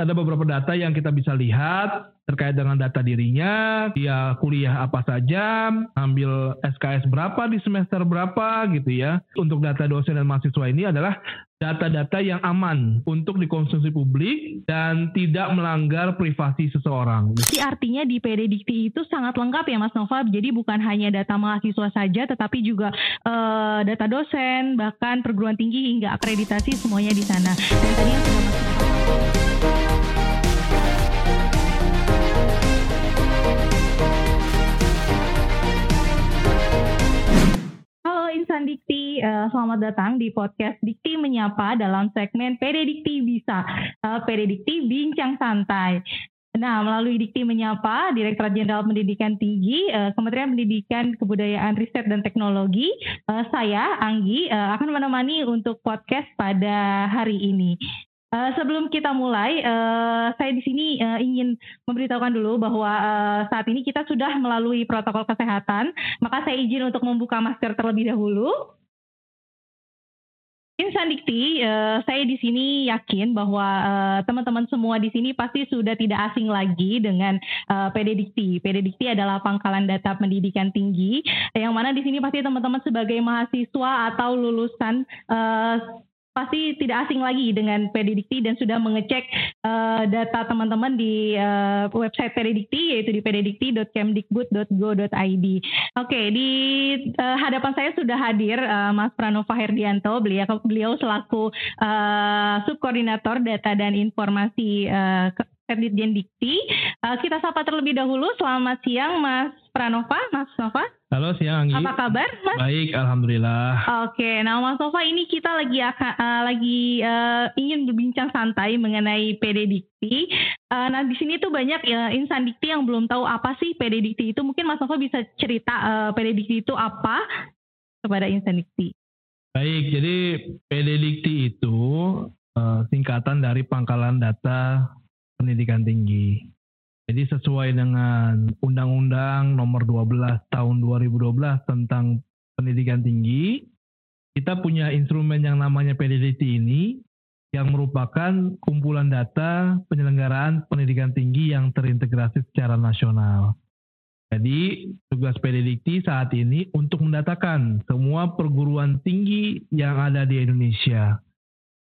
ada beberapa data yang kita bisa lihat terkait dengan data dirinya, dia kuliah apa saja, ambil SKS berapa di semester berapa gitu ya. Untuk data dosen dan mahasiswa ini adalah data-data yang aman untuk dikonsumsi publik dan tidak melanggar privasi seseorang. Jadi artinya di PD Dikti itu sangat lengkap ya Mas Nova. Jadi bukan hanya data mahasiswa saja tetapi juga uh, data dosen, bahkan perguruan tinggi hingga akreditasi semuanya di sana. Dan tadi yang sudah Mas Insan Dikti, uh, selamat datang di podcast Dikti Menyapa dalam segmen PD Dikti Bisa, uh, PD Dikti Bincang Santai. Nah, melalui Dikti Menyapa, Direktorat Jenderal Pendidikan Tinggi, uh, Kementerian Pendidikan, Kebudayaan, Riset, dan Teknologi, saya, Anggi, akan menemani untuk podcast pada hari ini. Uh, sebelum kita mulai, uh, saya di sini uh, ingin memberitahukan dulu bahwa uh, saat ini kita sudah melalui protokol kesehatan, maka saya izin untuk membuka masker terlebih dahulu. Insan Dikti, saya di sini yakin bahwa teman-teman semua di sini pasti sudah tidak asing lagi dengan uh, PD Dikti. PD Dikti adalah pangkalan data pendidikan tinggi, yang mana di sini pasti teman-teman sebagai mahasiswa atau lulusan pasti tidak asing lagi dengan Pedidikti dan sudah mengecek uh, data teman-teman di uh, website Pedidikti yaitu di pedidikti.kemdikbud.go.id. Oke, okay, di uh, hadapan saya sudah hadir uh, Mas Pranova Herdianto, beliau beliau selaku uh, subkoordinator data dan informasi uh, Dirjen Dikti. Uh, kita sapa terlebih dahulu. Selamat siang Mas Pranova, Mas Nova. Halo siang Anggi. Apa kabar Mas? Baik, alhamdulillah. Oke, nah Mas Nova ini kita lagi uh, lagi uh, ingin berbincang santai mengenai PD Dikti. Uh, nah di sini tuh banyak uh, insan Dikti yang belum tahu apa sih PD Dikti itu. Mungkin Mas Nova bisa cerita uh, PD Dikti itu apa kepada insan Dikti. Baik, jadi PD Dikti itu uh, singkatan dari Pangkalan Data Pendidikan Tinggi. Jadi sesuai dengan Undang-Undang Nomor 12 Tahun 2012 tentang Pendidikan Tinggi, kita punya instrumen yang namanya PDDT ini yang merupakan kumpulan data penyelenggaraan pendidikan tinggi yang terintegrasi secara nasional. Jadi tugas PDDT saat ini untuk mendatakan semua perguruan tinggi yang ada di Indonesia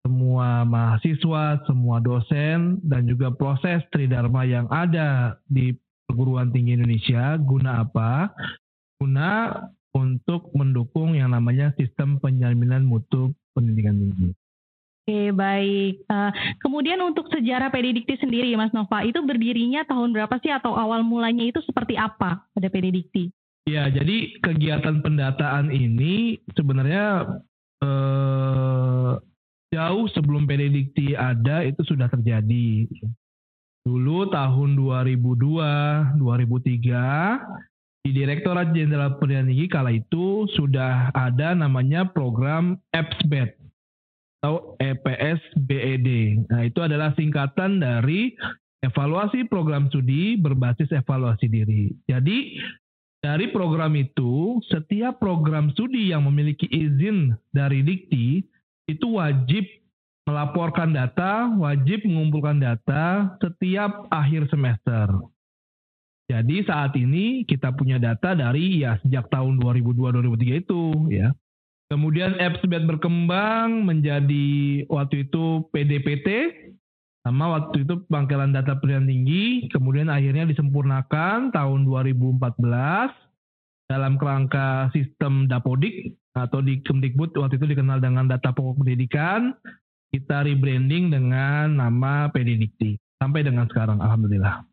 semua mahasiswa, semua dosen, dan juga proses Tridharma yang ada di perguruan tinggi Indonesia guna apa? Guna untuk mendukung yang namanya sistem penjaminan mutu pendidikan tinggi. Oke, baik. Uh, kemudian untuk sejarah Pedidikti sendiri, Mas Nova, itu berdirinya tahun berapa sih atau awal mulanya itu seperti apa pada Pedidikti? Ya, jadi kegiatan pendataan ini sebenarnya eh, jauh sebelum Benedikti ada itu sudah terjadi. Dulu tahun 2002, 2003 di Direktorat Jenderal Pendidikan Tinggi kala itu sudah ada namanya program EPSBED atau EPS BED. Nah, itu adalah singkatan dari evaluasi program studi berbasis evaluasi diri. Jadi dari program itu, setiap program studi yang memiliki izin dari Dikti itu wajib melaporkan data, wajib mengumpulkan data setiap akhir semester. Jadi saat ini kita punya data dari ya sejak tahun 2002-2003 itu ya. Kemudian AppsBet berkembang menjadi waktu itu PDPT sama waktu itu pangkalan data pendidikan tinggi, kemudian akhirnya disempurnakan tahun 2014 dalam kerangka sistem Dapodik atau di Kemdikbud waktu itu dikenal dengan data pokok pendidikan, kita rebranding dengan nama Pedidikti sampai dengan sekarang alhamdulillah.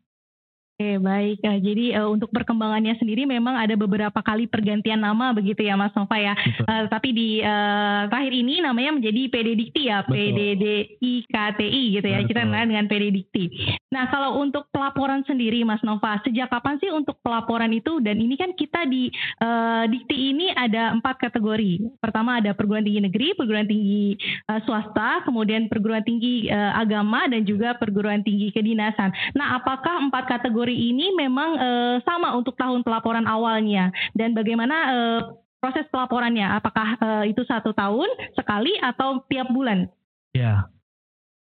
Oke baik, uh, jadi uh, untuk perkembangannya sendiri memang ada beberapa kali pergantian nama begitu ya Mas Nova ya. Uh, tapi di uh, terakhir ini namanya menjadi PD Dikti ya, PDDIKTI gitu ya. Betul. Kita kenal dengan PD Dikti. Nah kalau untuk pelaporan sendiri Mas Nova, sejak kapan sih untuk pelaporan itu? Dan ini kan kita di uh, Dikti ini ada empat kategori. Pertama ada perguruan tinggi negeri, perguruan tinggi uh, swasta, kemudian perguruan tinggi uh, agama dan juga perguruan tinggi kedinasan. Nah apakah empat kategori ini memang uh, sama untuk tahun pelaporan awalnya dan bagaimana uh, proses pelaporannya? Apakah uh, itu satu tahun sekali atau tiap bulan? Ya,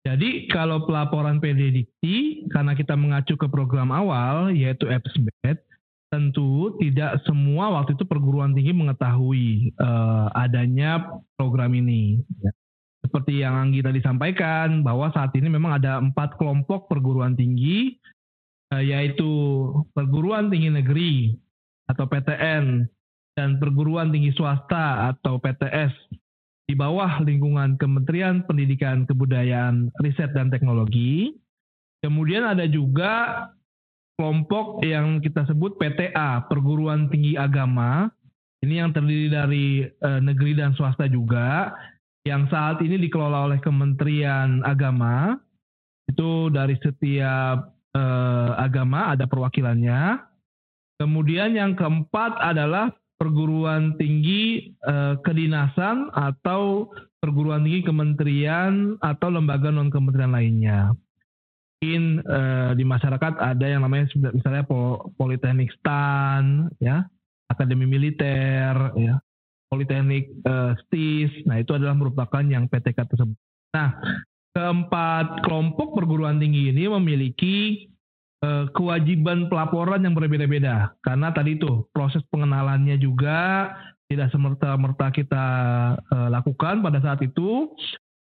Jadi kalau pelaporan PD Dikti, karena kita mengacu ke program awal, yaitu EPSBED, tentu tidak semua waktu itu perguruan tinggi mengetahui uh, adanya program ini. Ya. Seperti yang Anggi tadi sampaikan, bahwa saat ini memang ada empat kelompok perguruan tinggi, yaitu perguruan tinggi negeri atau PTN, dan perguruan tinggi swasta atau PTS di bawah lingkungan Kementerian Pendidikan Kebudayaan, Riset dan Teknologi. Kemudian ada juga kelompok yang kita sebut PTA, Perguruan Tinggi Agama. Ini yang terdiri dari e, negeri dan swasta juga, yang saat ini dikelola oleh Kementerian Agama. Itu dari setiap e, agama ada perwakilannya. Kemudian yang keempat adalah perguruan tinggi eh, kedinasan atau perguruan tinggi kementerian atau lembaga non kementerian lainnya. Mungkin eh, di masyarakat ada yang namanya misalnya Politeknik STAN, ya, Akademi Militer, ya, Politeknik eh, STIS. Nah itu adalah merupakan yang PTK tersebut. Nah keempat kelompok perguruan tinggi ini memiliki kewajiban pelaporan yang berbeda-beda karena tadi itu proses pengenalannya juga tidak semerta-merta kita uh, lakukan pada saat itu.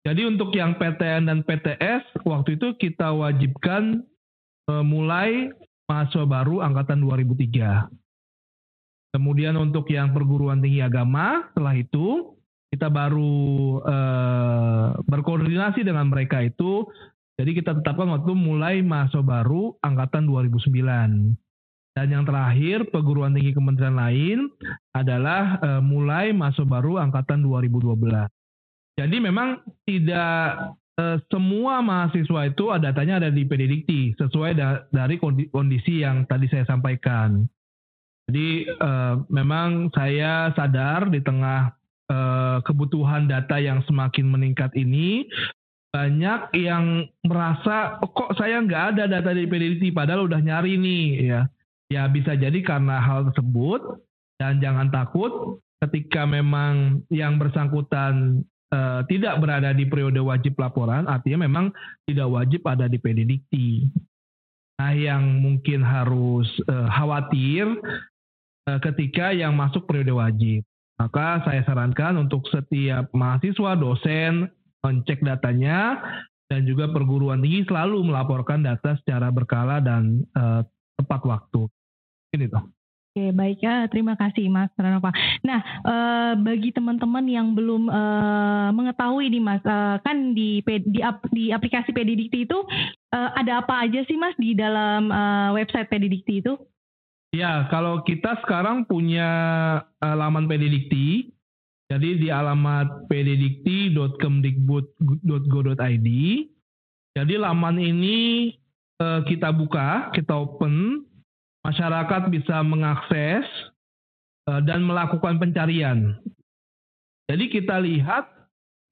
Jadi untuk yang PTN dan PTS waktu itu kita wajibkan uh, mulai mahasiswa baru angkatan 2003. Kemudian untuk yang perguruan tinggi agama setelah itu kita baru uh, berkoordinasi dengan mereka itu jadi kita tetapkan waktu mulai mahasiswa baru angkatan 2009. Dan yang terakhir perguruan tinggi kementerian lain adalah uh, mulai mahasiswa baru angkatan 2012. Jadi memang tidak uh, semua mahasiswa itu datanya ada di Pedidikti sesuai da dari kondisi yang tadi saya sampaikan. Jadi uh, memang saya sadar di tengah kebutuhan data yang semakin meningkat ini, banyak yang merasa oh, kok saya nggak ada data di PDDT padahal udah nyari nih ya. Ya bisa jadi karena hal tersebut. Dan jangan takut ketika memang yang bersangkutan uh, tidak berada di periode wajib laporan artinya memang tidak wajib ada di PDDT nah yang mungkin harus uh, khawatir uh, ketika yang masuk periode wajib. Maka saya sarankan untuk setiap mahasiswa dosen mencek datanya dan juga perguruan tinggi selalu melaporkan data secara berkala dan uh, tepat waktu. Ini tuh. Oke, baik ya. Terima kasih Mas Ranova. Nah, uh, bagi teman-teman yang belum uh, mengetahui nih Mas, uh, kan di di, di aplikasi Pedidikti itu uh, ada apa aja sih Mas di dalam uh, website Pedidikti itu? Ya, kalau kita sekarang punya uh, laman Pedidikti, jadi di alamat pddikti.kemdikbud.go.id. Jadi laman ini eh, kita buka, kita open, masyarakat bisa mengakses eh, dan melakukan pencarian. Jadi kita lihat,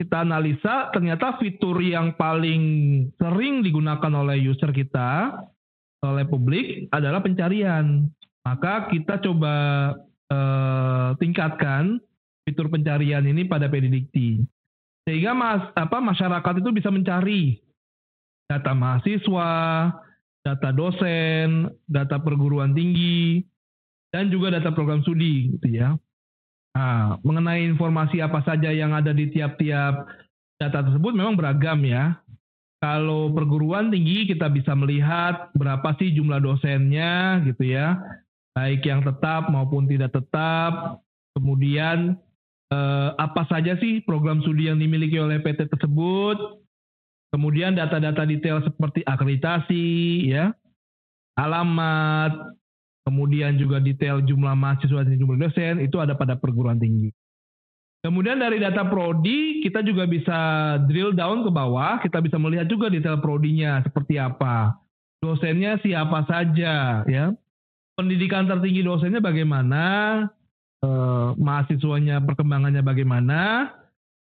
kita analisa, ternyata fitur yang paling sering digunakan oleh user kita, oleh publik adalah pencarian. Maka kita coba eh, tingkatkan fitur pencarian ini pada Pedidikti. Sehingga mas, apa, masyarakat itu bisa mencari data mahasiswa, data dosen, data perguruan tinggi, dan juga data program studi gitu ya. Nah, mengenai informasi apa saja yang ada di tiap-tiap data tersebut memang beragam ya. Kalau perguruan tinggi kita bisa melihat berapa sih jumlah dosennya gitu ya. Baik yang tetap maupun tidak tetap. Kemudian eh, apa saja sih program studi yang dimiliki oleh PT tersebut, kemudian data-data detail seperti akreditasi, ya, alamat, kemudian juga detail jumlah mahasiswa dan jumlah dosen itu ada pada perguruan tinggi. Kemudian dari data prodi kita juga bisa drill down ke bawah, kita bisa melihat juga detail prodinya seperti apa. Dosennya siapa saja, ya. Pendidikan tertinggi dosennya bagaimana, eh, mahasiswanya perkembangannya bagaimana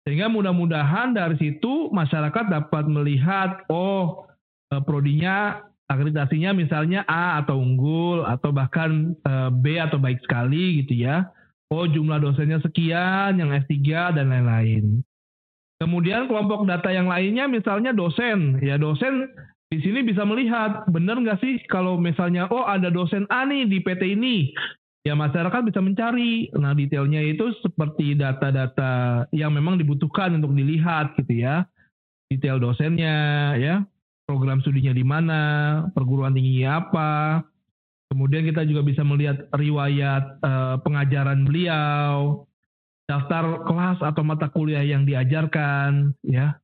sehingga mudah-mudahan dari situ masyarakat dapat melihat oh eh, prodinya akreditasinya misalnya A atau unggul atau bahkan eh, B atau baik sekali gitu ya. Oh jumlah dosennya sekian yang S3 dan lain-lain. Kemudian kelompok data yang lainnya misalnya dosen, ya dosen di sini bisa melihat benar nggak sih kalau misalnya oh ada dosen A nih di PT ini, ya masyarakat bisa mencari. Nah detailnya itu seperti data-data yang memang dibutuhkan untuk dilihat gitu ya, detail dosennya, ya program studinya di mana, perguruan tingginya apa. Kemudian kita juga bisa melihat riwayat uh, pengajaran beliau, daftar kelas atau mata kuliah yang diajarkan ya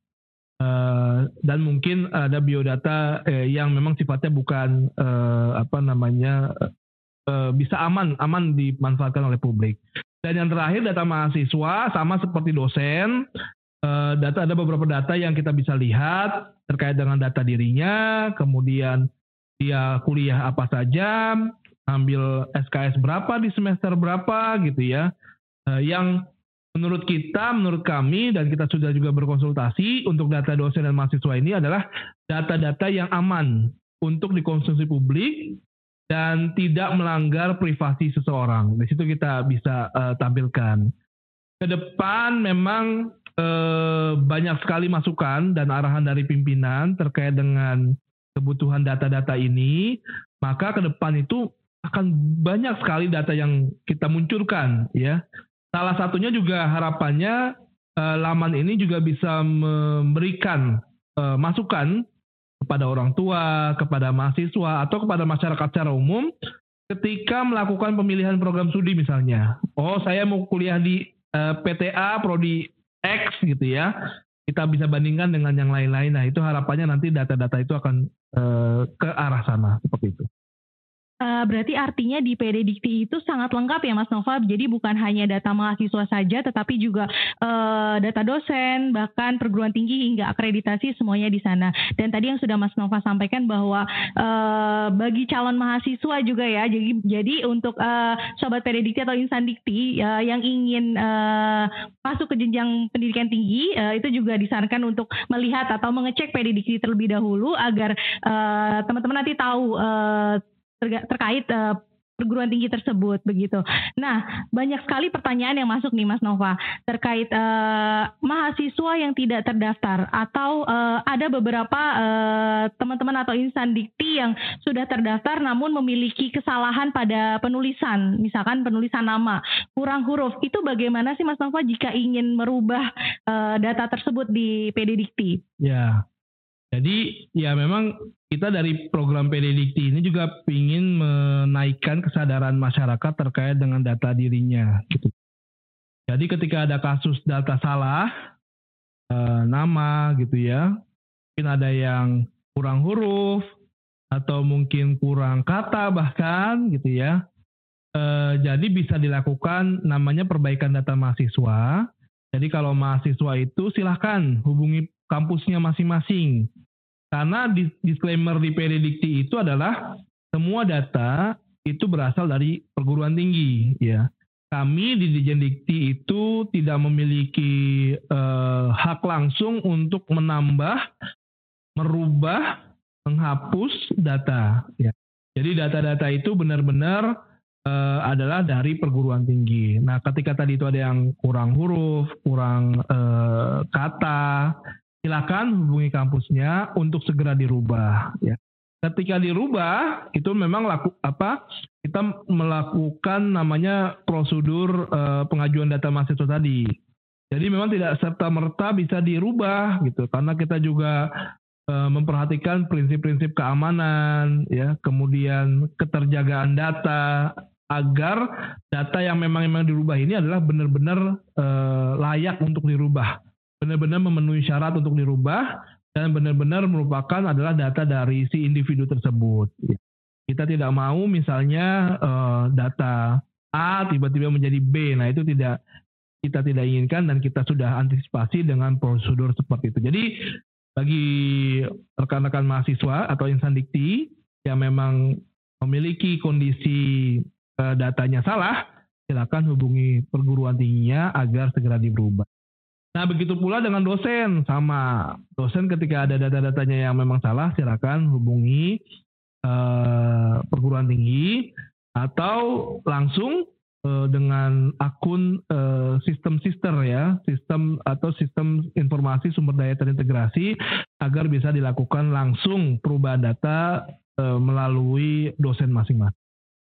uh, dan mungkin ada biodata uh, yang memang sifatnya bukan uh, apa namanya uh, bisa aman aman dimanfaatkan oleh publik. Dan yang terakhir data mahasiswa sama seperti dosen. Uh, data ada beberapa data yang kita bisa lihat terkait dengan data dirinya kemudian dia kuliah apa saja ambil SKS berapa di semester berapa gitu ya. Uh, yang menurut kita, menurut kami dan kita sudah juga berkonsultasi untuk data dosen dan mahasiswa ini adalah data-data yang aman untuk dikonsumsi publik dan tidak melanggar privasi seseorang. Di situ kita bisa uh, tampilkan. Ke depan memang uh, banyak sekali masukan dan arahan dari pimpinan terkait dengan kebutuhan data-data ini, maka ke depan itu akan banyak sekali data yang kita munculkan ya. Salah satunya juga harapannya uh, laman ini juga bisa memberikan uh, masukan kepada orang tua, kepada mahasiswa atau kepada masyarakat secara umum ketika melakukan pemilihan program studi misalnya. Oh, saya mau kuliah di uh, eh, PTA prodi X gitu ya. Kita bisa bandingkan dengan yang lain-lain. Nah, itu harapannya nanti data-data itu akan uh, ke arah sana seperti itu. Uh, berarti artinya di PD Dikti itu sangat lengkap ya Mas Nova. Jadi bukan hanya data mahasiswa saja, tetapi juga uh, data dosen, bahkan perguruan tinggi hingga akreditasi semuanya di sana. Dan tadi yang sudah Mas Nova sampaikan bahwa uh, bagi calon mahasiswa juga ya. Jadi jadi untuk uh, sobat PD Dikti atau insan Dikti uh, yang ingin uh, masuk ke jenjang pendidikan tinggi uh, itu juga disarankan untuk melihat atau mengecek PD Dikti terlebih dahulu agar teman-teman uh, nanti tahu uh, terkait uh, perguruan tinggi tersebut begitu. Nah, banyak sekali pertanyaan yang masuk nih Mas Nova terkait uh, mahasiswa yang tidak terdaftar atau uh, ada beberapa teman-teman uh, atau insan dikti yang sudah terdaftar namun memiliki kesalahan pada penulisan, misalkan penulisan nama, kurang huruf. Itu bagaimana sih Mas Nova jika ingin merubah data tersebut di PD Dikti? Ya. Jadi ya memang kita dari program PD Dikti ini juga ingin menaikkan kesadaran masyarakat terkait dengan data dirinya. Gitu. Jadi ketika ada kasus data salah, eh, nama gitu ya, mungkin ada yang kurang huruf atau mungkin kurang kata bahkan gitu ya. Eh, jadi bisa dilakukan namanya perbaikan data mahasiswa. Jadi kalau mahasiswa itu silahkan hubungi kampusnya masing-masing karena disclaimer di Peredikti itu adalah semua data itu berasal dari perguruan tinggi ya. Kami di Dijen Dikti itu tidak memiliki uh, hak langsung untuk menambah, merubah, menghapus data ya. Jadi data-data itu benar-benar uh, adalah dari perguruan tinggi. Nah, ketika tadi itu ada yang kurang huruf, kurang uh, kata, silakan hubungi kampusnya untuk segera dirubah ya. Ketika dirubah itu memang laku apa kita melakukan namanya prosedur uh, pengajuan data mahasiswa tadi. Jadi memang tidak serta merta bisa dirubah gitu karena kita juga uh, memperhatikan prinsip-prinsip keamanan ya, kemudian keterjagaan data agar data yang memang memang dirubah ini adalah benar-benar uh, layak untuk dirubah benar-benar memenuhi syarat untuk dirubah dan benar-benar merupakan adalah data dari si individu tersebut. Kita tidak mau misalnya uh, data A tiba-tiba menjadi B. Nah, itu tidak kita tidak inginkan dan kita sudah antisipasi dengan prosedur seperti itu. Jadi bagi rekan-rekan mahasiswa atau insan dikti yang memang memiliki kondisi uh, datanya salah, silakan hubungi perguruan tingginya agar segera dirubah. Nah, begitu pula dengan dosen, sama. Dosen ketika ada data-datanya yang memang salah, silakan hubungi uh, perguruan tinggi atau langsung uh, dengan akun uh, sistem sister ya, sistem atau sistem informasi sumber daya terintegrasi agar bisa dilakukan langsung perubahan data uh, melalui dosen masing-masing.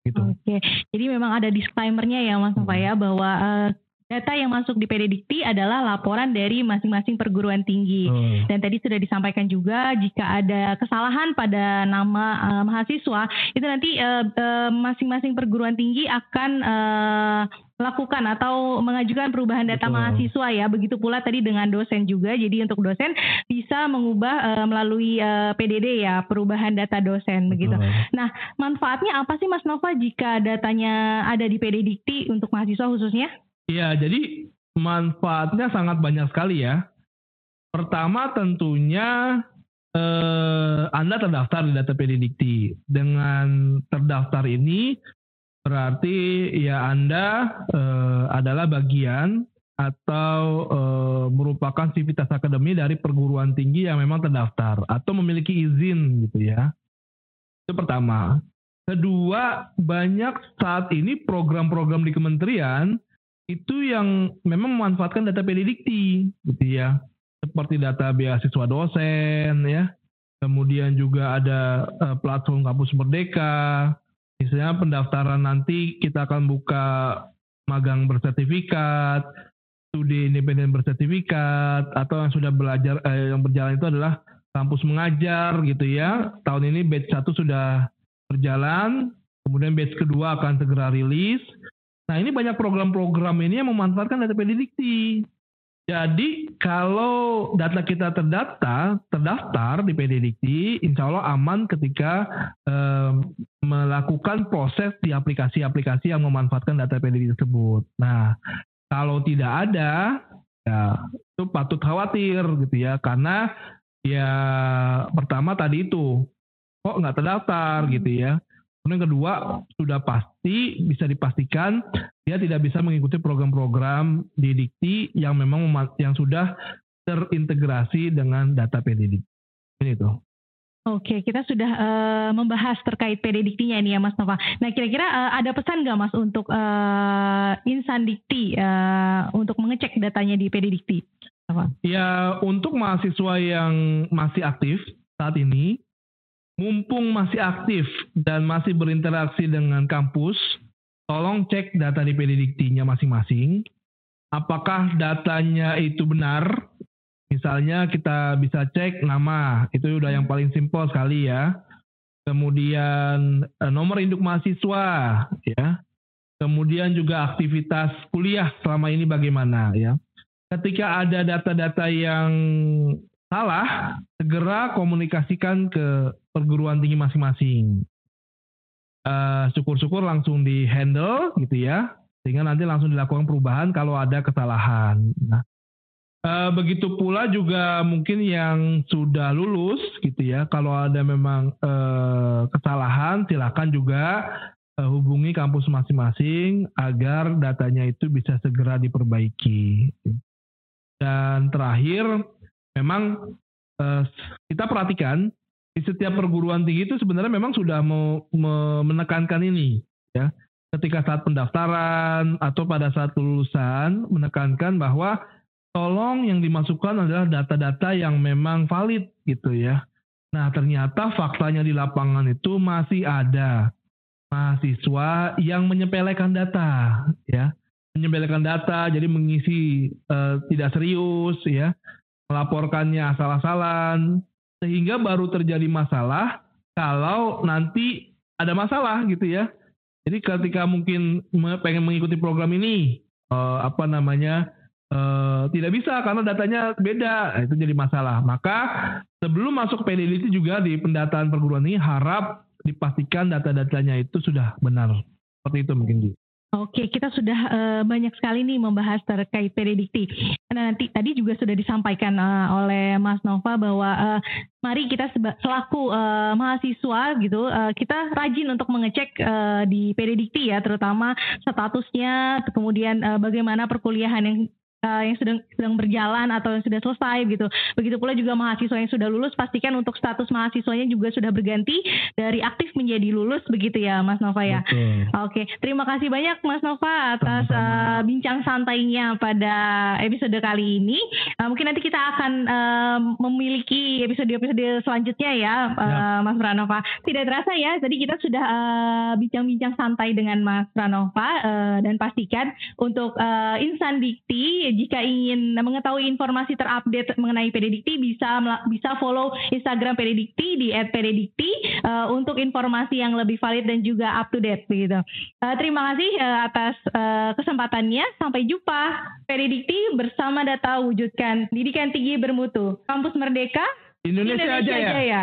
Gitu. Oke, jadi memang ada disclaimernya ya Mas Nova ya bahwa uh, Data yang masuk di Pedidikti adalah laporan dari masing-masing perguruan tinggi. Hmm. Dan tadi sudah disampaikan juga jika ada kesalahan pada nama uh, mahasiswa, itu nanti masing uh, masing-masing perguruan tinggi akan uh, melakukan atau mengajukan perubahan data Betul. mahasiswa ya. Begitu pula tadi dengan dosen juga. Jadi untuk dosen bisa mengubah uh, melalui uh, PDD ya, perubahan data dosen begitu. Nah, manfaatnya apa sih Mas Nova jika datanya ada di Pedidikti untuk mahasiswa khususnya? Iya, jadi manfaatnya sangat banyak sekali ya. Pertama tentunya eh, Anda terdaftar di data Dikti. Dengan terdaftar ini berarti ya Anda eh, adalah bagian atau eh, merupakan sivitas akademi dari perguruan tinggi yang memang terdaftar atau memiliki izin gitu ya. Itu pertama. Kedua, banyak saat ini program-program di kementerian itu yang memang memanfaatkan data pedidikti gitu ya. Seperti data beasiswa dosen ya. Kemudian juga ada uh, platform kampus merdeka. Misalnya pendaftaran nanti kita akan buka magang bersertifikat studi independen bersertifikat atau yang sudah belajar eh, yang berjalan itu adalah kampus mengajar gitu ya. Tahun ini batch satu sudah berjalan kemudian batch kedua akan segera rilis Nah ini banyak program-program ini yang memanfaatkan data pedidikti. Jadi kalau data kita terdata, terdaftar di pedidikti, insya Allah aman ketika eh, melakukan proses di aplikasi-aplikasi yang memanfaatkan data pedidikti tersebut. Nah kalau tidak ada, ya itu patut khawatir gitu ya, karena ya pertama tadi itu kok nggak terdaftar gitu ya. Kemudian yang kedua, sudah pasti bisa dipastikan dia tidak bisa mengikuti program-program di Dikti yang memang yang sudah terintegrasi dengan data PDD. Ini tuh. Oke, kita sudah uh, membahas terkait PD-Diktinya ini ya Mas Nova. Nah, kira-kira uh, ada pesan nggak Mas untuk uh, insan Dikti uh, untuk mengecek datanya di PD Dikti? Ya, untuk mahasiswa yang masih aktif saat ini, mumpung masih aktif dan masih berinteraksi dengan kampus, tolong cek data di pedidiktinya masing-masing. Apakah datanya itu benar? Misalnya kita bisa cek nama, itu udah yang paling simpel sekali ya. Kemudian eh, nomor induk mahasiswa, ya. Kemudian juga aktivitas kuliah selama ini bagaimana ya. Ketika ada data-data yang salah, segera komunikasikan ke perguruan tinggi masing-masing. Uh, syukur-syukur langsung di handle gitu ya, sehingga nanti langsung dilakukan perubahan kalau ada kesalahan. Nah, uh, begitu pula juga mungkin yang sudah lulus gitu ya, kalau ada memang uh, kesalahan, silakan juga uh, hubungi kampus masing-masing agar datanya itu bisa segera diperbaiki. Dan terakhir, memang uh, kita perhatikan di setiap perguruan tinggi itu sebenarnya memang sudah mau menekankan ini ya. Ketika saat pendaftaran atau pada saat lulusan menekankan bahwa tolong yang dimasukkan adalah data-data yang memang valid gitu ya. Nah ternyata faktanya di lapangan itu masih ada mahasiswa yang menyepelekan data ya. Menyepelekan data jadi mengisi uh, tidak serius ya melaporkannya asal-asalan sehingga baru terjadi masalah kalau nanti ada masalah gitu ya. Jadi ketika mungkin pengen mengikuti program ini uh, apa namanya uh, tidak bisa karena datanya beda nah, itu jadi masalah. Maka sebelum masuk PDD juga di pendataan perguruan ini harap dipastikan data-datanya itu sudah benar. Seperti itu mungkin gitu. Oke, kita sudah uh, banyak sekali nih membahas terkait prediksi. Nah, nanti tadi juga sudah disampaikan uh, oleh Mas Nova bahwa uh, mari kita selaku uh, mahasiswa gitu, uh, kita rajin untuk mengecek uh, di prediksi ya, terutama statusnya, kemudian uh, bagaimana perkuliahan yang uh, yang sedang sedang berjalan atau yang sudah selesai gitu. Begitu pula juga mahasiswa yang sudah lulus pastikan untuk status mahasiswanya juga sudah berganti dari aktif menjadi lulus begitu ya Mas Nova ya. Betul. Oke, terima kasih banyak Mas Nova atas uh, bincang santainya pada episode kali ini. Uh, mungkin nanti kita akan uh, memiliki episode-episode selanjutnya ya, uh, Mas Pranova. Tidak terasa ya, tadi kita sudah bincang-bincang uh, santai dengan Mas Pranova uh, dan pastikan untuk uh, insan dikti jika ingin mengetahui informasi terupdate mengenai PD Dikti bisa bisa follow Instagram PD Dikti di @pddikti uh, untuk informasi yang lebih valid dan juga up to date begitu. Uh, terima kasih uh, atas uh, kesempatannya. Sampai jumpa. PD Dikti bersama data wujudkan didikan tinggi bermutu. Kampus Merdeka Indonesia, Indonesia aja ya. ya.